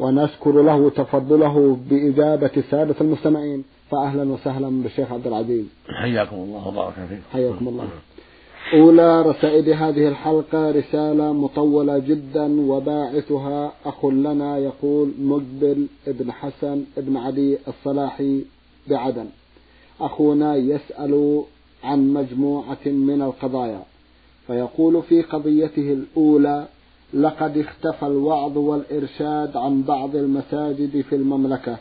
ونشكر له تفضله بإجابة السادة المستمعين. فأهلا وسهلا بالشيخ عبد العزيز. حياكم الله وبارك فيكم. حياكم الله. أولى رسائل هذه الحلقة رسالة مطولة جدا وباعثها أخ لنا يقول مقبل ابن حسن ابن علي الصلاحي بعدن. أخونا يسأل عن مجموعة من القضايا. فيقول في قضيته الأولى لقد اختفى الوعظ والإرشاد عن بعض المساجد في المملكة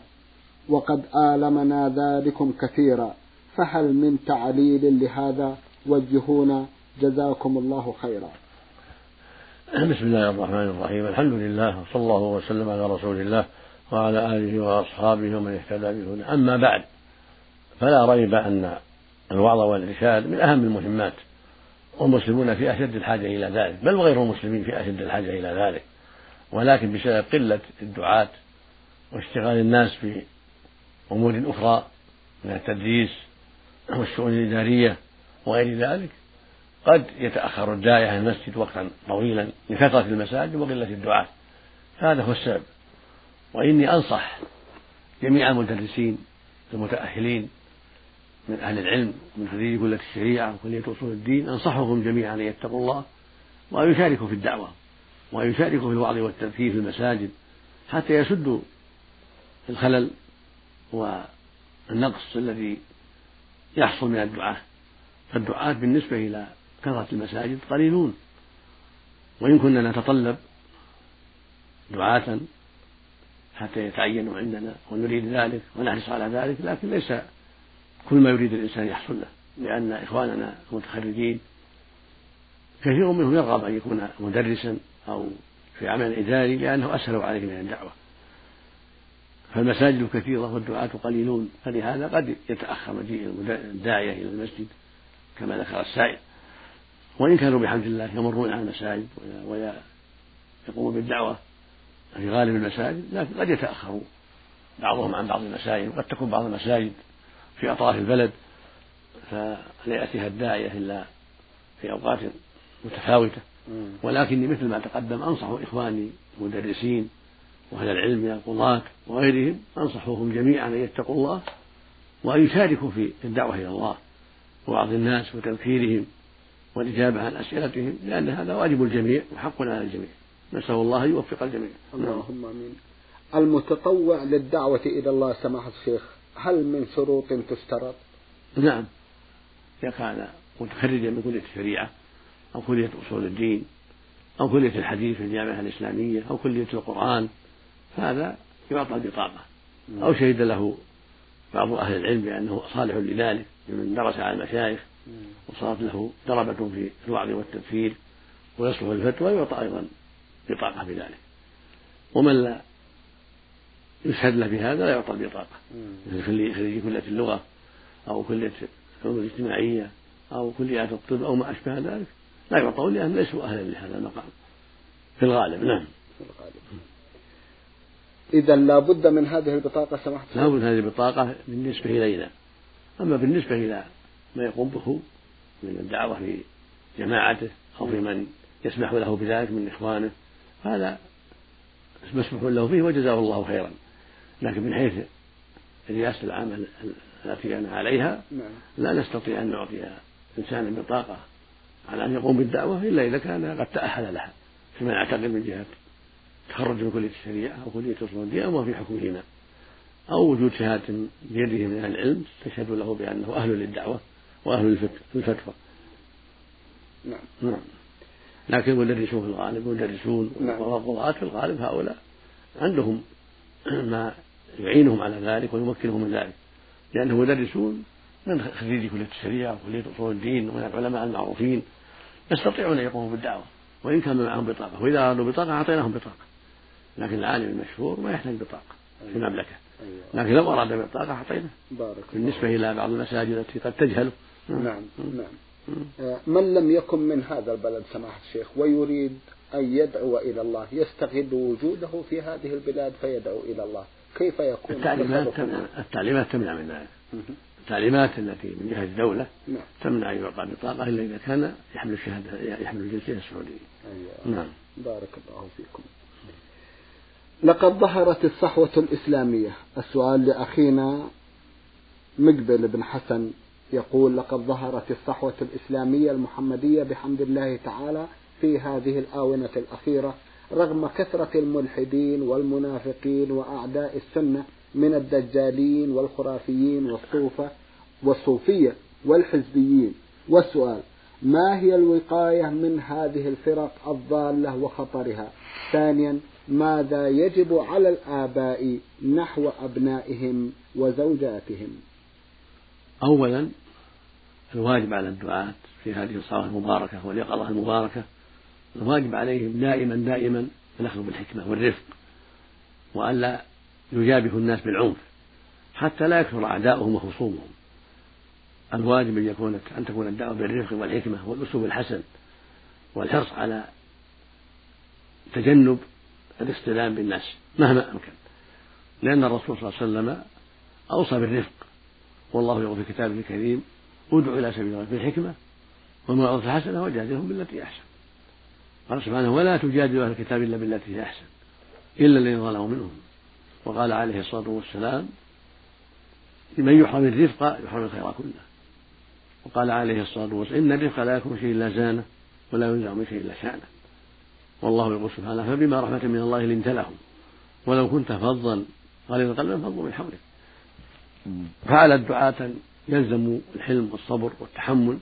وقد آلمنا ذلكم كثيرا فهل من تعليل لهذا؟ وجهونا جزاكم الله خيرا. بسم الله الرحمن الرحيم. الحمد لله وصلى الله وسلم على رسول الله وعلى آله وأصحابه ومن اهتدى بهدى أما بعد فلا ريب أن الوعظ والإرشاد من أهم المهمات والمسلمون في أشد الحاجة إلى ذلك بل وغير المسلمين في أشد الحاجة إلى ذلك ولكن بسبب قلة الدعاة واشتغال الناس في أمور أخرى من التدريس والشؤون الإدارية وغير ذلك قد يتأخر الداعية عن المسجد وقتا طويلا لكثرة المساجد وقلة الدعاة. هذا هو السبب. وإني أنصح جميع المدرسين المتأهلين من أهل العلم من خريج كلية الشريعة وكلية أصول الدين أنصحهم جميعا أن يتقوا الله وأن يشاركوا في الدعوة وأن يشاركوا في الوعظ والتذكير في المساجد حتى يسدوا الخلل والنقص الذي يحصل من الدعاة. فالدعاة بالنسبة إلى كثرة المساجد قليلون. وإن كنا نتطلب دعاة حتى يتعينوا عندنا ونريد ذلك ونحرص على ذلك لكن ليس كل ما يريد الإنسان يحصل له لأن إخواننا المتخرجين كثير منهم يرغب أن يكون مدرسا أو في عمل إداري لأنه أسهل عليه من الدعوة. فالمساجد كثيرة والدعاة قليلون فلهذا قد يتأخر مجيء الداعية إلى المسجد كما ذكر السائل. وإن كانوا بحمد الله يمرون على المساجد ويقومون بالدعوة في غالب المساجد لكن قد يتأخروا بعضهم عن بعض المساجد وقد تكون بعض المساجد في أطراف البلد فلا يأتيها الداعية إلا في أوقات متفاوتة. ولكني مثل ما تقدم أنصح إخواني المدرسين وأهل العلم من القضاة وغيرهم أنصحهم جميعا أن يتقوا الله وأن يشاركوا في الدعوة إلى الله ووعظ الناس وتذكيرهم والإجابة عن أسئلتهم لأن هذا واجب الجميع وحق على الجميع. نسأل الله أن يوفق الجميع. اللهم آمين. المتطوع للدعوة إلى الله سماحة الشيخ. هل من شروط تشترط؟ نعم. إذا كان متخرجا من كلية الشريعة أو كلية أصول الدين أو كلية الحديث في الجامعة الإسلامية أو كلية القرآن فهذا يعطى البطاقة أو شهد له بعض أهل العلم بأنه صالح لذلك ممن درس على المشايخ وصارت له دربة في الوعظ والتذكير ويصلح الفتوى يعطى أيضا بطاقة بذلك. ومن لا يشهد له بهذا لا يعطى البطاقة مثل خريج كلية اللغة أو كلية العلوم الاجتماعية أو كليات الطب أو ما أشبه ذلك لا يعطون لأنهم ليسوا أهلا لهذا المقام. في الغالب نعم. في الغالب. إذا لا بد من هذه البطاقة سمحت. لا بد من هذه البطاقة بالنسبة إلينا. أما بالنسبة إلى ما يقوم به من الدعوة في جماعته أو في من يسمح له بذلك من إخوانه هذا مسموح له فيه وجزاه الله خيرا. لكن من حيث الرئاسة العامة التي أنا عليها نعم. لا نستطيع أن نعطي إنسانا بطاقة على أن يقوم بالدعوة إلا إذا كان قد تأهل لها فيما نعتقد من جهة تخرج من كلية الشريعة أو كلية أصول الدين أو في حكمهما أو وجود شهادة بيده من أهل العلم تشهد له بأنه أهل للدعوة وأهل للفتوى نعم نعم لكن المدرسون في الغالب المدرسون نعم. والقضاة في الغالب هؤلاء عندهم ما يعينهم على ذلك ويمكنهم من ذلك. لأنهم مدرسون من خريج كلية الشريعة وكلية أصول الدين ومن العلماء المعروفين يستطيعون أن يقوموا بالدعوة وإن كان معهم بطاقة. وإذا أرادوا بطاقة أعطيناهم بطاقة. لكن العالم المشهور ما يحتاج بطاقة في مملكة لكن لو أراد بالطاقة أعطيناه. بارك بالنسبة إلى بعض المساجد التي قد تجهل. نعم نعم. آه، من لم يكن من هذا البلد سماحة الشيخ ويريد أن يدعو إلى الله يستغل وجوده في هذه البلاد فيدعو إلى الله. كيف يكون التعليمات تمنع التعليمات تمنع من ذلك. التعليمات التي من جهة الدولة نعم. تمنع أن يعطى بطاقة إلا إذا كان يحمل الشهادة يحمل الجنسية السعودية أيوة. نعم. بارك الله فيكم. لقد ظهرت الصحوة الإسلامية. السؤال لأخينا مقبل بن حسن يقول لقد ظهرت الصحوة الإسلامية المحمدية بحمد الله تعالى في هذه الآونة الأخيرة رغم كثرة الملحدين والمنافقين وأعداء السنة من الدجالين والخرافيين والصوفة والصوفية والحزبيين. والسؤال ما هي الوقاية من هذه الفرق الضالة وخطرها؟ ثانيا ماذا يجب على الآباء نحو أبنائهم وزوجاتهم؟ أولا الواجب على الدعاة في هذه الصلاة المباركة واليقظة المباركة الواجب عليهم دائما دائما الأخذ بالحكمة والرفق وألا يجابه الناس بالعنف حتى لا يكثر أعداؤهم وخصومهم. الواجب أن يكون أن تكون الدعوة بالرفق والحكمة والأسلوب الحسن والحرص على تجنب الاستلام بالناس مهما أمكن. لأن الرسول صلى الله عليه وسلم أوصى بالرفق والله يقول في كتابه الكريم ادع إلى سبيل الله بالحكمة والموعظة الحسنة وجادلهم بالتي أحسن. قال سبحانه ولا تجادلوا أهل الكتاب إلا بالتي هي أحسن إلا الذين ظلموا منهم. وقال عليه الصلاة والسلام لمن يحرم الرفق يحرم الخير كله. وقال عليه الصلاة والسلام إن الرفق لا يكون شيء إلا زانة ولا ينزع من شيء إلا شأنة. والله يقول سبحانه فبما رحمة من الله لنت لهم ولو كنت فظا غليظ القلب انفضوا من حولك. فعلى الدعاة يلزم الحلم والصبر والتحمل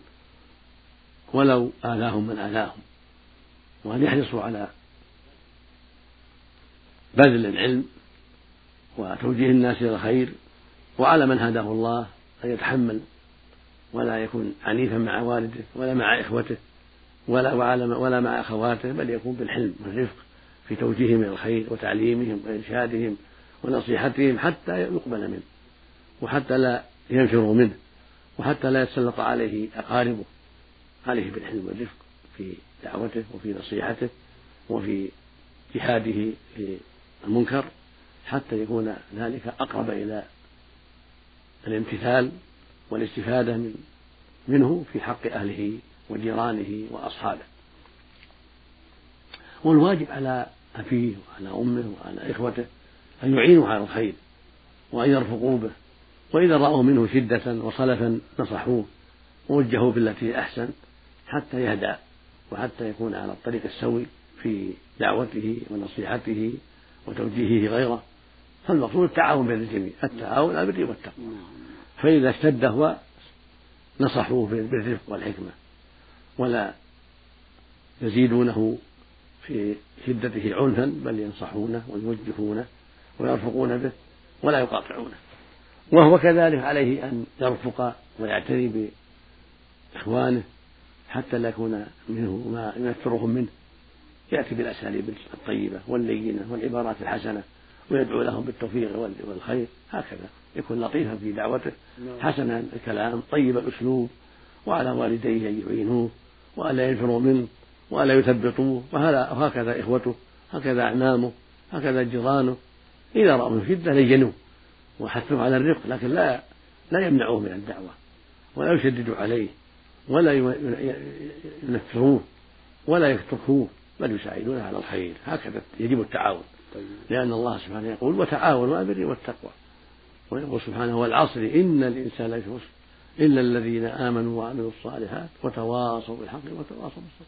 ولو آذاهم من آذاهم. وأن يحرصوا على بذل العلم وتوجيه الناس إلى الخير وعلى من هداه الله أن يتحمل ولا يكون عنيفا مع والده ولا مع إخوته ولا ولا مع أخواته بل يكون بالحلم والرفق في توجيههم إلى الخير وتعليمهم وإرشادهم ونصيحتهم حتى يقبل منه وحتى لا ينفروا منه وحتى لا يتسلط عليه أقاربه عليه بالحلم والرفق في دعوته وفي نصيحته وفي جهاده في المنكر حتى يكون ذلك أقرب إلى الامتثال والاستفادة من منه في حق أهله وجيرانه وأصحابه. والواجب على أبيه وعلى أمه وعلى إخوته أن يعينوا على الخير وأن يرفقوا به وإذا رأوا منه شدة وصلفا نصحوه ووجهوه بالتي أحسن حتى يهدى وحتى يكون على الطريق السوي في دعوته ونصيحته وتوجيهه غيره فالمقصود التعاون بين الجميع التعاون على البر والتقوى. فإذا اشتد هو نصحوه بالرفق والحكمة ولا يزيدونه في شدته عنفا بل ينصحونه ويوجهونه ويرفقون به ولا يقاطعونه. وهو كذلك عليه أن يرفق ويعتني بإخوانه حتى لا يكون منه ما ينفرهم منه. يأتي بالأساليب الطيبة واللينة والعبارات الحسنة ويدعو لهم بالتوفيق والخير. هكذا يكون لطيفا في دعوته. نعم. حسنا الكلام طيب الأسلوب وعلى والديه أن يعينوه وألا ينفروا منه وألا يثبطوه وهكذا إخوته هكذا أعمامه هكذا جيرانه. إذا رأوا من شدة لينوه. وحثوا على الرفق لكن لا لا يمنعوه من الدعوة ولا يشددوا عليه. ولا ينفروه ولا يتركوه بل يساعدونه على الخير. هكذا يجب التعاون. طيب. لأن الله سبحانه يقول وتعاونوا على البر والتقوى. ويقول سبحانه والعصر إن الإنسان لفي خسر إلا الذين آمنوا وعملوا الصالحات وتواصوا بالحق وتواصوا بالصبر.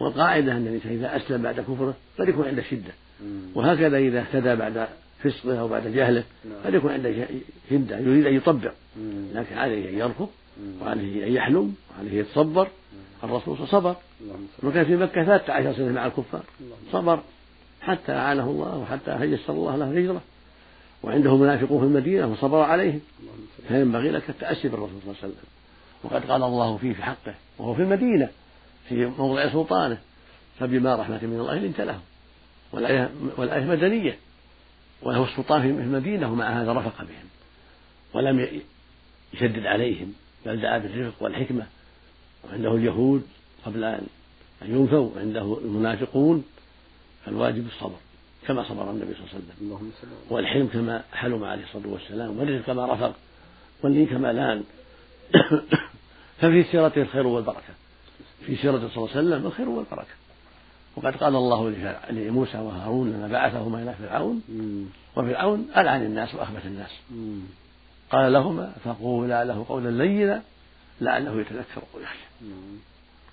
والقاعدة أن الإنسان إذا أسلم بعد كفره فليكن عند شدة. وهكذا إذا اهتدى بعد فسقه أو بعد جهله نعم. فليكن عند شدة يريد أن يطبق. لكن عليه أن يرفض وعليه أن يحلم؟ وعليه يتصبر الرسول صبر. وكان في مكة ثلاثة عشر سنة مع الكفار. صبر. حتى أعانه الله وحتى يسر الله له الهجرة. وعنده منافقون في المدينة وصبر عليهم. فينبغي لك التأسي بالرسول صلى الله عليه وسلم. وقد قال الله فيه في حقه وهو في المدينة في موضع سلطانه. فبما رحمة من الله لنت لهم والآية, والآية مدنية. وله السلطان في المدينة ومع هذا رفق بهم. ولم يشدد عليهم. بل دعا بالرفق والحكمة وعنده اليهود قبل أن ينفوا عنده المنافقون فالواجب الصبر كما صبر النبي صلى الله عليه وسلم. والحلم كما حلم عليه الصلاة والسلام والرفق كما رفق واللين كما لأن. ففي سيرته الخير والبركة. في سيرته صلى الله عليه وسلم الخير والبركة. وقد قال الله لموسى وهارون لما بعثهما إلى فرعون وفرعون ألعن الناس وأخبث الناس. قال لهما فقولا له قولا لينا لعله يتذكر ويخشى.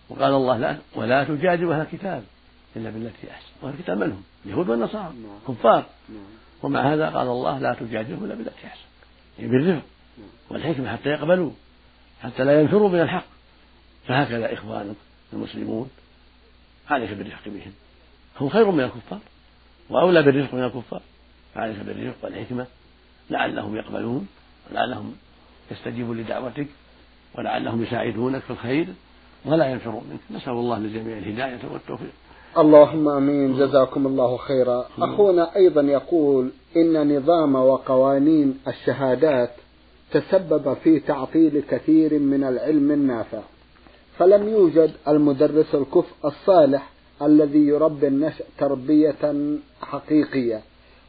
وقال الله لا ولا تجادلوا أهل الكتاب إلا بالتي أحسن. وأهل الكتاب من هم؟ اليهود والنصارى كفار. ومع هذا قال الله لا تجادلوا إلا بالتي أحسن. يعني بالرفق والحكمة حتى يقبلوا حتى لا ينفروا من الحق. فهكذا إخوانك المسلمون عليك بالرفق بهم. هم خير من الكفار وأولى بالرفق من الكفار فعليك بالرفق والحكمة لعلهم يقبلون. ولعلهم يستجيبوا لدعوتك ولعلهم يساعدونك في الخير ولا ينفرون منك. نسأل الله للجميع الهداية والتوفيق. اللهم آمين. جزاكم الله خيرا. أخونا أيضا يقول إن نظام وقوانين الشهادات تسبب في تعطيل كثير من العلم النافع فلم يوجد المدرس الكفء الصالح الذي يربي النشء تربية حقيقية.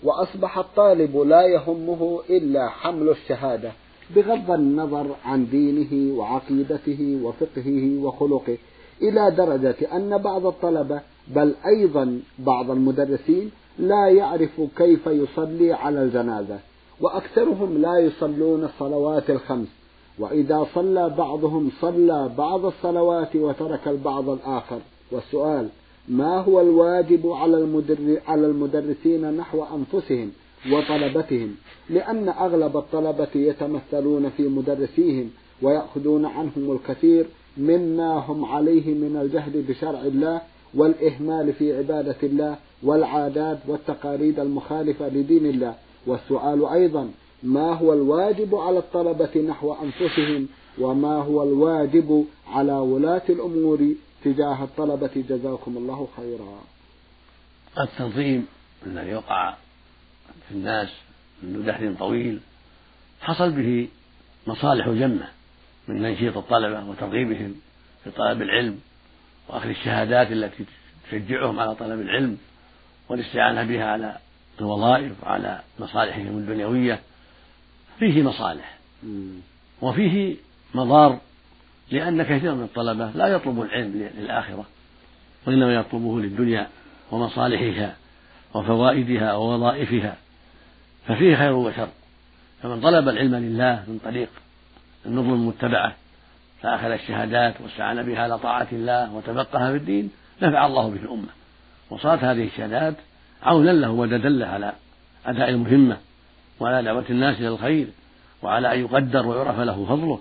وأصبح الطالب لا يهمه إلا حمل الشهادة بغض النظر عن دينه وعقيدته وفقهه وخلقه إلى درجة أن بعض الطلبة بل أيضا بعض المدرسين لا يعرف كيف يصلي على الجنازة وأكثرهم لا يصلون الصلوات الخمس وإذا صلى بعضهم صلى بعض الصلوات وترك البعض الآخر. والسؤال ما هو الواجب على على المدرسين نحو أنفسهم وطلبتهم؟ لأن أغلب الطلبة يتمثلون في مدرسيهم ويأخذون عنهم الكثير مما هم عليه من الجهل بشرع الله والإهمال في عبادة الله والعادات والتقاليد المخالفة لدين الله. والسؤال أيضا ما هو الواجب على الطلبة نحو أنفسهم وما هو الواجب على ولاة الأمور تجاه الطلبة جزاكم الله خيرا. التنظيم الذي وقع في الناس منذ دهر طويل حصل به مصالح جمة من تنشيط الطلبة وترغيبهم في طلب العلم وأخذ الشهادات التي تشجعهم على طلب العلم والاستعانة بها على الوظائف وعلى مصالحهم الدنيوية. فيه مصالح. وفيه مضار لأن كثيرا من الطلبة لا يطلب العلم للآخرة وإنما يطلبه للدنيا ومصالحها وفوائدها ووظائفها ففيه خير وشر. فمن طلب العلم لله من طريق النظم المتبعة فأخذ الشهادات واستعان بها على طاعة الله وتفقه في الدين نفع الله به الأمة. وصارت هذه الشهادات عونا له وددا له على أداء المهمة وعلى دعوة الناس إلى الخير وعلى أن يقدر ويعرف له فضله.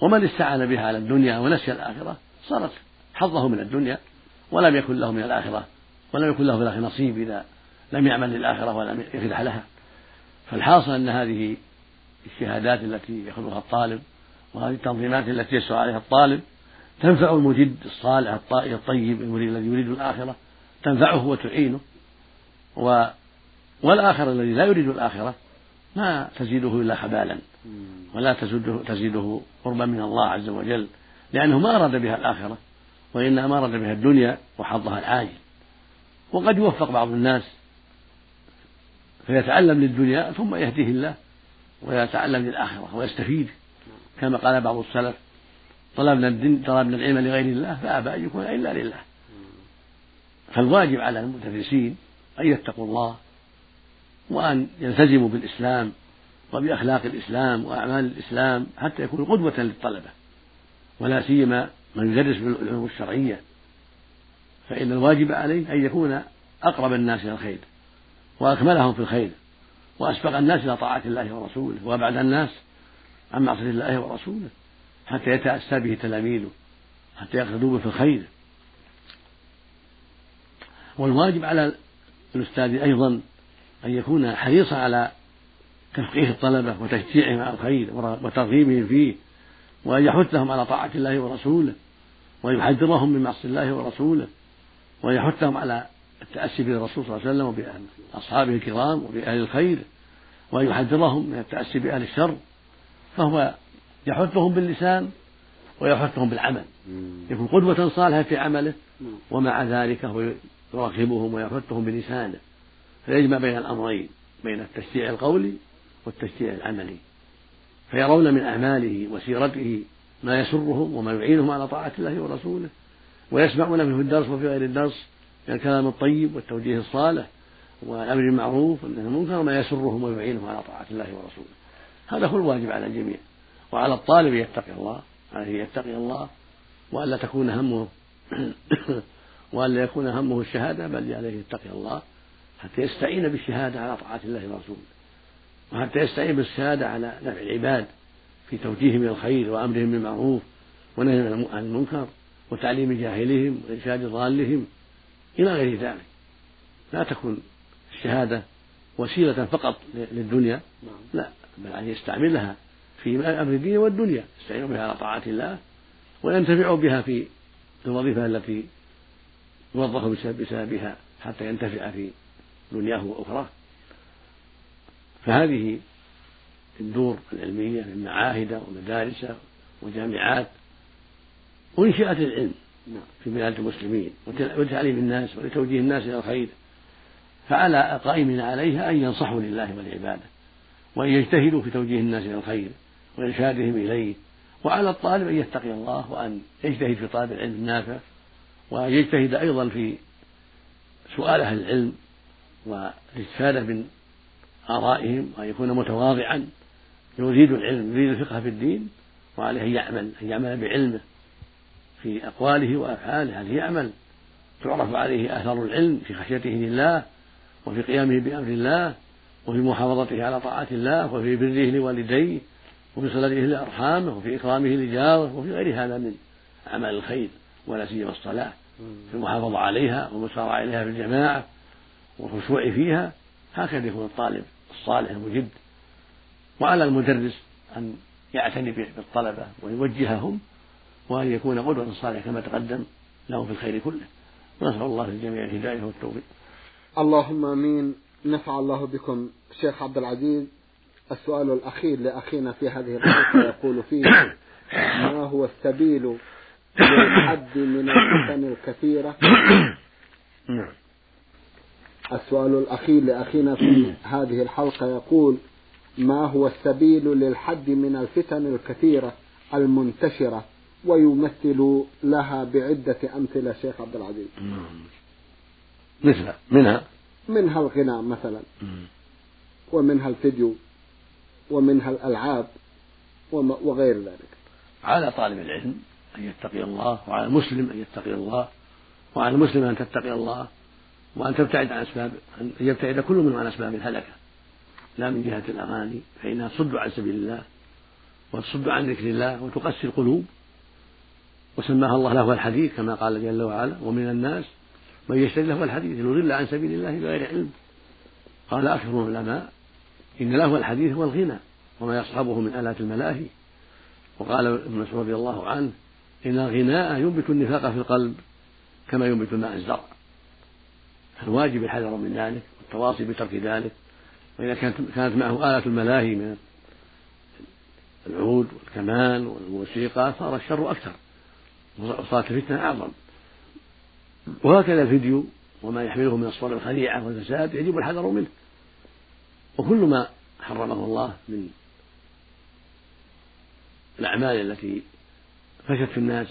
ومن استعان بها على الدنيا ونسي الآخرة صارت حظه من الدنيا ولم يكن له من الآخرة ولم يكن له في الآخرة نصيب إذا لم يعمل للآخرة ولم يفلح لها. فالحاصل أن هذه الشهادات التي يأخذها الطالب وهذه التنظيمات التي يسعى عليها الطالب تنفع المجد الصالح الطيب المريد الذي يريد الآخرة تنفعه وتعينه. و والآخر الذي لا يريد الآخرة ما تزيده إلا خبالا. ولا تزيده, تزيده قربا من الله عز وجل لأنه ما أراد بها الآخرة وإنما أراد بها الدنيا وحظها العاجل. وقد يوفق بعض الناس فيتعلم للدنيا ثم يهديه الله ويتعلم للآخرة ويستفيد. كما قال بعض السلف طلبنا الدين طلبنا العلم لغير الله فأبى أن يكون إلا لله. فالواجب على المدرسين أن يتقوا الله وأن يلتزموا بالإسلام وبأخلاق الإسلام وأعمال الإسلام حتى يكونوا قدوة للطلبة ولا سيما من يدرس بالعلوم الشرعية. فإن الواجب عليه أن يكون أقرب الناس إلى الخير وأكملهم في الخير وأسبق الناس إلى طاعة الله ورسوله وأبعد الناس عن معصية الله ورسوله حتى يتأسى به تلاميذه حتى يقصدوا به في الخير. والواجب على الأستاذ أيضا أن يكون حريصا على تفقيه الطلبة وتشجيعهم على الخير وترغيبهم فيه وأن يحثهم على طاعة الله ورسوله ويحذرهم من معصية الله ورسوله ويحثهم على بالتأسي بالرسول صلى الله عليه وسلم وبأصحابه الكرام وبأهل الخير وأن يحذرهم من التأسي بأهل الشر. فهو يحثهم باللسان ويحثهم بالعمل. يكون قدوة صالحة في عمله ومع ذلك هو يراقبهم ويحثهم بلسانه. فيجمع بين الأمرين بين التشجيع القولي والتشجيع العملي. فيرون من أعماله وسيرته ما يسرهم وما يعينهم على طاعة الله ورسوله ويسمعون منه في الدرس وفي غير الدرس من الكلام الطيب والتوجيه الصالح والأمر بالمعروف والنهي عن المنكر ما يسرهم ويعينهم على طاعة الله ورسوله. هذا هو الواجب على الجميع. وعلى الطالب يتقي الله عليه يتقي الله وألا تكون همه وألا يكون همه الشهادة بل عليه يتقي الله حتى يستعين بالشهادة على طاعة الله ورسوله. وحتى يستعين بالشهادة على نفع العباد في توجيههم إلى الخير وأمرهم بالمعروف ونهيهم عن المنكر وتعليم جاهلهم وإرشاد ضالهم إلى غير ذلك. لا تكون الشهادة وسيلة فقط للدنيا. لا بل أن يستعملها في أمر الدين والدنيا. يستعين بها على طاعة الله وينتفع بها في الوظيفة التي يوظف بسببها حتى ينتفع في دنياه وأخراه فهذه الدور العلمية من معاهد ومدارس وجامعات أنشئت للعلم نعم. في بلاد المسلمين وتعليم الناس ولتوجيه الناس إلى الخير فعلى القائمين عليها أن ينصحوا لله ولعباده وأن يجتهدوا في توجيه الناس إلى الخير وإرشادهم إليه وعلى الطالب أن يتقي الله وأن يجتهد في طلب العلم النافع وأن يجتهد أيضا في سؤال أهل العلم والاستفادة من آرائهم وأن يكون متواضعا. يريد العلم يريد الفقه في الدين وعليه أن يعمل أن يعمل بعلمه في أقواله وأفعاله. هل يعمل تعرف عليه آثار العلم في خشيته لله وفي قيامه بأمر الله وفي محافظته على طاعة الله وفي بره لوالديه وفي صلته لأرحامه وفي إكرامه لجاره وفي غير هذا من أعمال الخير ولا سيما الصلاة. في المحافظة عليها والمسارعة إليها في الجماعة والخشوع فيها هكذا يكون الطالب. الصالح المجد وعلى المدرس أن يعتني بالطلبة ويوجههم وأن يكون قدوة صالحة كما تقدم له في الخير كله. ونسأل الله للجميع الهداية والتوفيق. اللهم آمين. نفع الله بكم. شيخ عبد العزيز السؤال الأخير لأخينا في هذه الحلقة يقول فيه ما هو السبيل للحد من الفتن الكثيرة؟ نعم. السؤال الأخير لأخينا في هذه الحلقة يقول ما هو السبيل للحد من الفتن الكثيرة المنتشرة ويمثل لها بعدة أمثلة شيخ عبد العزيز؟ مثل منها منها. الغناء مثلا. ومنها الفيديو. ومنها الألعاب. وغير ذلك. على طالب العلم أن يتقي الله وعلى المسلم أن يتقي الله وعلى المسلم أن تتقي الله. وأن تبتعد عن أسباب أن يبتعد كل منهم عن أسباب الهلكة. لا من جهة الأغاني فإنها تصد عن سبيل الله وتصد عن ذكر الله وتقسي القلوب. وسماها الله له الحديث كما قال جل وعلا ومن الناس من يشتري له الحديث ليضل عن سبيل الله بغير علم قال أكثر العلماء إن له الحديث هو الغنى وما يصحبه من آلات الملاهي وقال ابن مسعود رضي الله عنه إن الغناء ينبت النفاق في القلب كما ينبت الماء الزرع فالواجب الحذر من ذلك والتواصي بترك ذلك. وإذا كانت كانت معه آلة الملاهي من العود والكمان والموسيقى صار الشر أكثر. وصارت الفتنة أعظم. وهكذا الفيديو وما يحمله من الصور الخليعة والفساد يجب الحذر منه. وكل ما حرمه الله من الأعمال التي فشت في الناس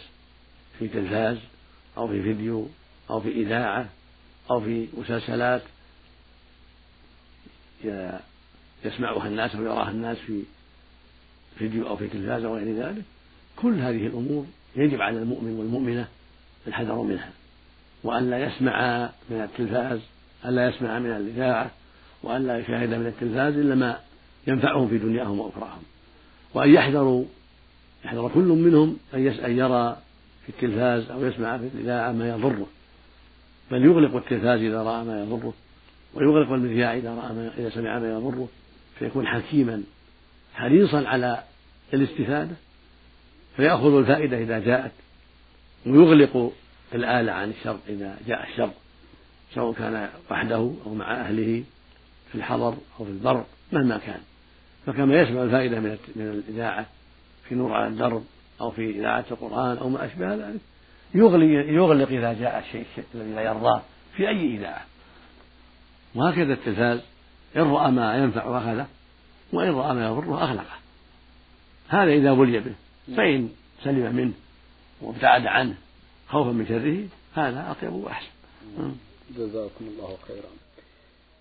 في تلفاز أو في فيديو أو في إذاعة أو في مسلسلات يسمعها الناس أو يراها الناس في فيديو أو في تلفاز أو غير ذلك كل هذه الأمور يجب على المؤمن والمؤمنة الحذر منها. وأن لا يسمع من التلفاز ألا يسمع من الإذاعة وأن لا يشاهد من التلفاز إلا ما ينفعهم في دنياهم وأخراهم. وأن يحذروا يحذر كل منهم أن يرى في التلفاز أو يسمع في الإذاعة ما يضره. بل يغلق التلفاز إذا رأى ما يضره ويغلق المذياع إذا رأى ما إذا سمع ما يضره فيكون حكيما حريصا على الاستفادة فيأخذ الفائدة إذا جاءت ويغلق الآلة عن الشر إذا جاء الشر سواء كان وحده أو مع أهله في الحضر أو في البر مهما كان. فكما يسمع الفائدة من من الإذاعة في نور على الدرب أو في إذاعة القرآن أو ما أشبه ذلك يغلي يغلق إذا جاء الشيء الذي لا يرضاه في أي إذاعة. وهكذا التلفاز إن رأى ما ينفع أخذه وإن رأى ما يضره أغلقه. هذا إذا بلي به فإن سلم منه وابتعد عنه خوفا من شره هذا أطيب وأحسن. جزاكم الله خيرا.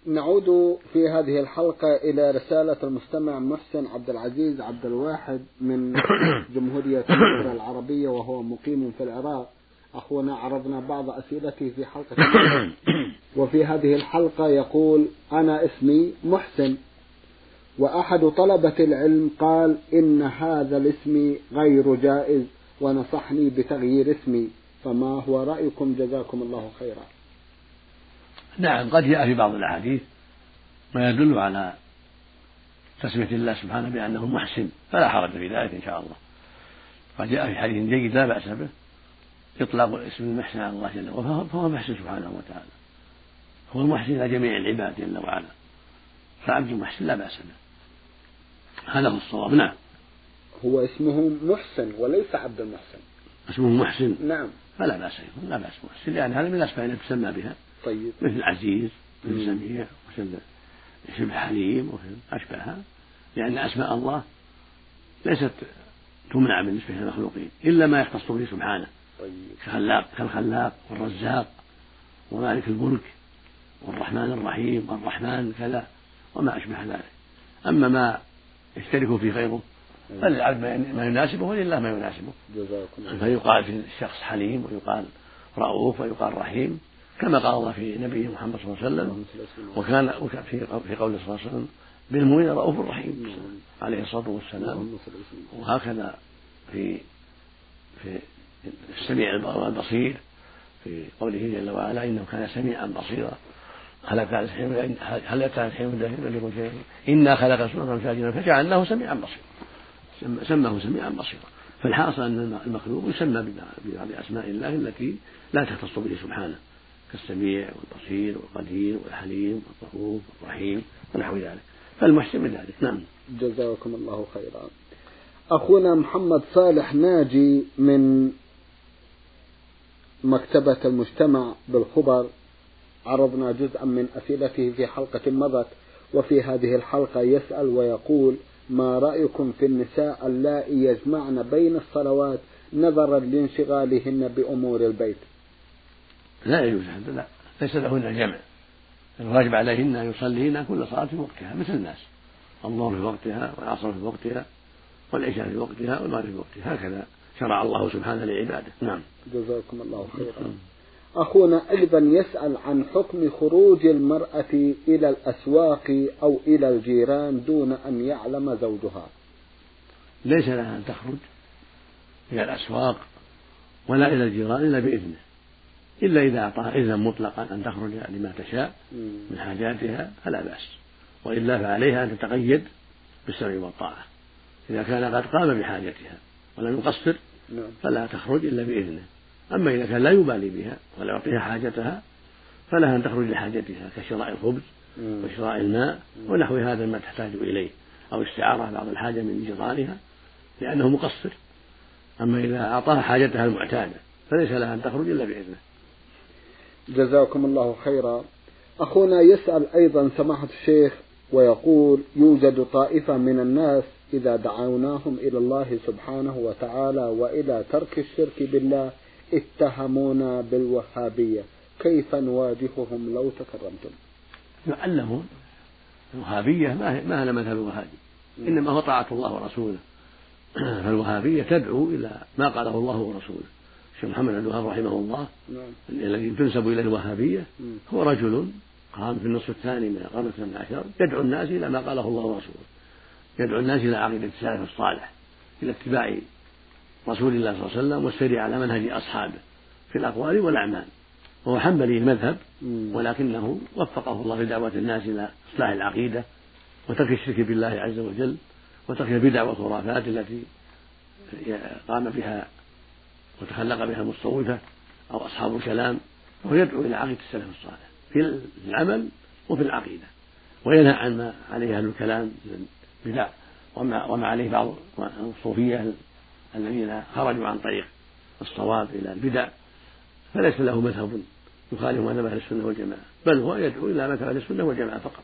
نعود في هذه الحلقة إلى رسالة المستمع محسن عبد العزيز عبد الواحد من جمهورية مصر العربية وهو مقيم في العراق. أخونا عرضنا بعض أسئلته في حلقة وفي هذه الحلقة يقول أنا اسمي محسن. وأحد طلبة العلم قال إن هذا الاسم غير جائز ونصحني بتغيير اسمي. فما هو رأيكم؟ جزاكم الله خيرا. نعم قد جاء في بعض الأحاديث ما يدل على تسمية الله سبحانه بأنه محسن فلا حرج في ذلك إن شاء الله. قد جاء في حديث جيد لا بأس به. إطلاق اسم المحسن على الله جل وعلا فهو محسن سبحانه وتعالى. هو المحسن إلى جميع العباد جل وعلا. فعبد محسن لا بأس به. هذا هو الصواب. نعم. هو اسمه محسن وليس عبد المحسن. اسمه محسن. نعم. فلا بأس لا بأس محسن لأن هذا من الأسماء التي تسمى بها. طيب. مثل عزيز مثل سميع مثل اسم حليم ومثل أشبهها. لأن أسماء الله ليست تمنع بالنسبة للمخلوقين إلا ما يختص به سبحانه. كخلاق كالخلاق والرزاق ومالك الملك والرحمن الرحيم والرحمن كذا وما أشبه ذلك. أما ما يشترك في غيره فللعبد ما يناسبه ولله ما يناسبه. فيقال في الشخص حليم ويقال رؤوف ويقال رحيم كما قال الله في نبيه محمد صلى الله عليه وسلم وكان في في قوله صلى الله عليه وسلم بالمؤمن رؤوف رحيم عليه الصلاة والسلام. وهكذا في في السميع البصير في قوله جل وعلا إنه كان سميعا بصيرا. الحين هل أتى الحين يقول إنا خلق سورة فاجرا فجعلناه سميعا بصيرا. سماه سميعا بصيرا. فالحاصل أن المخلوق يسمى ببعض أسماء الله التي لا تختص به سبحانه. كالسميع والبصير والقدير والحليم والرؤوف والرحيم ونحو ذلك. فالمحسن من ذلك. نعم. جزاكم الله خيرا. أخونا محمد صالح ناجي من مكتبة المجتمع بالخبر. عرضنا جزءا من أسئلته في حلقة مضت وفي هذه الحلقة يسأل ويقول ما رأيكم في النساء اللائي يجمعن بين الصلوات نظرا لانشغالهن بأمور البيت؟ لا يجوز هذا لا. ليس لهن جمع. الواجب عليهن أن يصلين كل صلاة في وقتها مثل الناس. الظهر في وقتها والعصر في وقتها والعشاء في وقتها والمغرب في وقتها هكذا. شرع الله سبحانه لعباده. نعم. جزاكم الله خيرا. أخونا أيضا يسأل عن حكم خروج المرأة إلى الأسواق أو إلى الجيران دون أن يعلم زوجها. ليس لها أن تخرج إلى الأسواق ولا إلى الجيران إلا بإذنه. إلا إذا أعطاها إذنا مطلقا أن تخرج لما تشاء من حاجاتها فلا بأس. وإلا فعليها أن تتقيد بالسمع والطاعة. إذا كان قد قام بحاجتها ولم يقصر. فلا تخرج إلا بإذنه. أما إذا كان لا يبالي بها ولا يعطيها حاجتها فلها أن تخرج لحاجتها كشراء الخبز وشراء الماء ونحو هذا ما تحتاج إليه أو استعارة بعض الحاجة من جيرانها لأنه مقصر. أما إذا أعطاها حاجتها المعتادة فليس لها أن تخرج إلا بإذنه. جزاكم الله خيرا. أخونا يسأل أيضا سماحة الشيخ ويقول يوجد طائفة من الناس إذا دعوناهم إلى الله سبحانه وتعالى وإلى ترك الشرك بالله اتهمونا بالوهابية. كيف نواجههم لو تكرمتم؟ يعلمون. الوهابية ما ما هي مذهب الوهابي؟ إنما هو طاعة الله ورسوله. فالوهابية تدعو إلى ما قاله الله ورسوله. الشيخ محمد عبد الوهاب رحمه الله نعم. الذي تنسب إليه الوهابية هو رجل قام في النصف الثاني من القرن الثامن عشر يدعو الناس إلى ما قاله الله ورسوله. يدعو الناس إلى عقيدة السلف الصالح إلى اتباع رسول الله صلى الله عليه وسلم والسير على منهج أصحابه في الأقوال والأعمال. وهو حنبلي المذهب ولكنه وفقه الله لدعوة الناس إلى إصلاح العقيدة وترك الشرك بالله عز وجل وترك البدع والخرافات التي قام بها وتخلق بها المتصوفة أو أصحاب الكلام وهو يدعو إلى عقيدة السلف الصالح في العمل وفي العقيدة. وينهى عن ما عليه أهل الكلام من البدع وما, وما عليه بعض الصوفية الذين خرجوا عن طريق الصواب إلى البدع. فليس له مذهب يخالف مذهب أهل السنة والجماعة. بل هو يدعو إلى مذهب أهل السنة والجماعة فقط.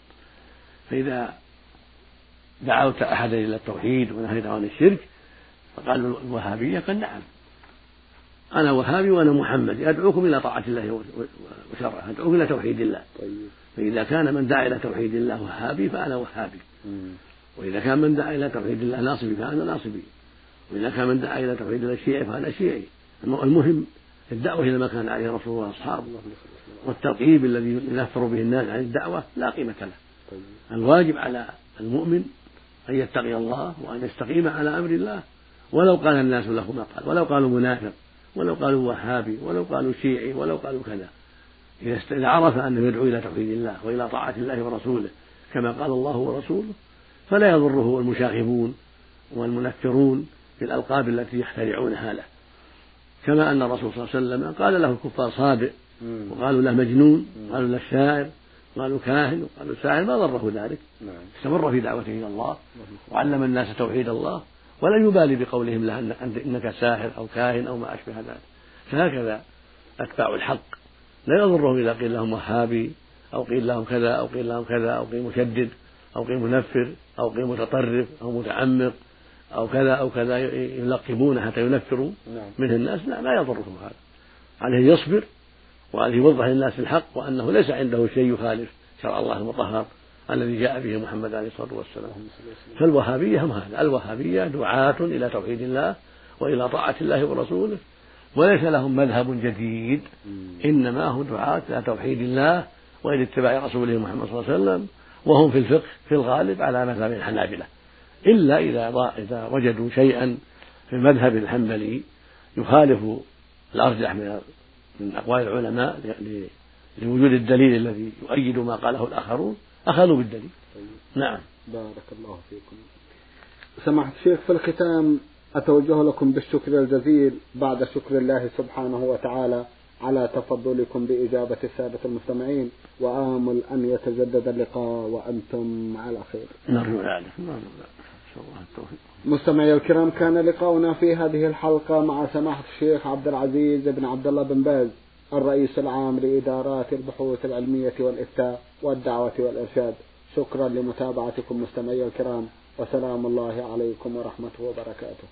فإذا دعوت أحدا إلى التوحيد ونهيته عن الشرك فقال الوهابية قال نعم. أنا وهابي وأنا محمد أدعوكم إلى طاعة الله وشرعه أدعوكم إلى توحيد الله. طيب. فإذا كان من دعا إلى توحيد الله وهابي فأنا وهابي. وإذا كان من دعا إلى توحيد الله ناصبي فأنا ناصبي وإذا كان من دعا إلى توحيد الله شيعي فأنا شيعي المهم الدعوة إلى ما كان عليه رسول الله وأصحابه والترغيب الذي ينفر به الناس عن الدعوة لا قيمة له. الواجب على المؤمن أن يتقي الله وأن يستقيم على أمر الله. ولو قال الناس له ما قال ولو قالوا منافق ولو قالوا وهابي ولو قالوا شيعي ولو قالوا كذا. إذا عرف أنه يدعو إلى توحيد الله وإلى طاعة الله ورسوله كما قال الله ورسوله فلا يضره المشاغبون والمنفرون بالألقاب التي يخترعونها له. كما أن الرسول صلى الله عليه وسلم قال له الكفار صابئ وقالوا له مجنون قالوا له شاعر قالوا كاهن وقالوا ساحر ما ضره ذلك. نعم. استمر في دعوته إلى الله وعلم الناس توحيد الله ولا يبالي بقولهم له إنك ساحر أو كاهن أو ما أشبه ذلك. فهكذا أتباع الحق. لا يضرهم إذا قيل لهم وهابي أو قيل لهم كذا أو قيل لهم كذا أو قيل مشدد. أو قيل منفر أو قيل متطرف أو متعمق أو كذا أو كذا يلقبون حتى ينفروا نعم. منه الناس. لا لا يضرهم هذا. عليه يصبر وعليه يوضح للناس الحق وأنه ليس عنده شيء يخالف شرع الله المطهر الذي جاء به محمد عليه الصلاة والسلام. فالوهابية هم هذا. الوهابية دعاة إلى توحيد الله وإلى طاعة الله ورسوله. وليس لهم مذهب جديد. إنما هم دعاة إلى توحيد الله وإلى اتباع رسوله محمد صلى الله عليه وسلم. وهم في الفقه في الغالب على مذهب الحنابلة. إلا إذا إذا وجدوا شيئا في المذهب الحنبلي يخالف الأرجح من من أقوال العلماء لوجود الدليل الذي يؤيد ما قاله الآخرون أخذوا بالدليل. طيب. نعم. بارك الله فيكم. سماحة الشيخ في الختام أتوجه لكم بالشكر الجزيل بعد شكر الله سبحانه وتعالى. على تفضلكم بإجابة السادة المستمعين وآمل أن يتجدد اللقاء وأنتم على خير. نرجو ذلك نرجو مستمعي الكرام كان لقاؤنا في هذه الحلقة مع سماحة الشيخ عبد العزيز بن عبد الله بن باز الرئيس العام لإدارات البحوث العلمية والإفتاء والدعوة والإرشاد. شكرا لمتابعتكم مستمعي الكرام وسلام الله عليكم ورحمته وبركاته.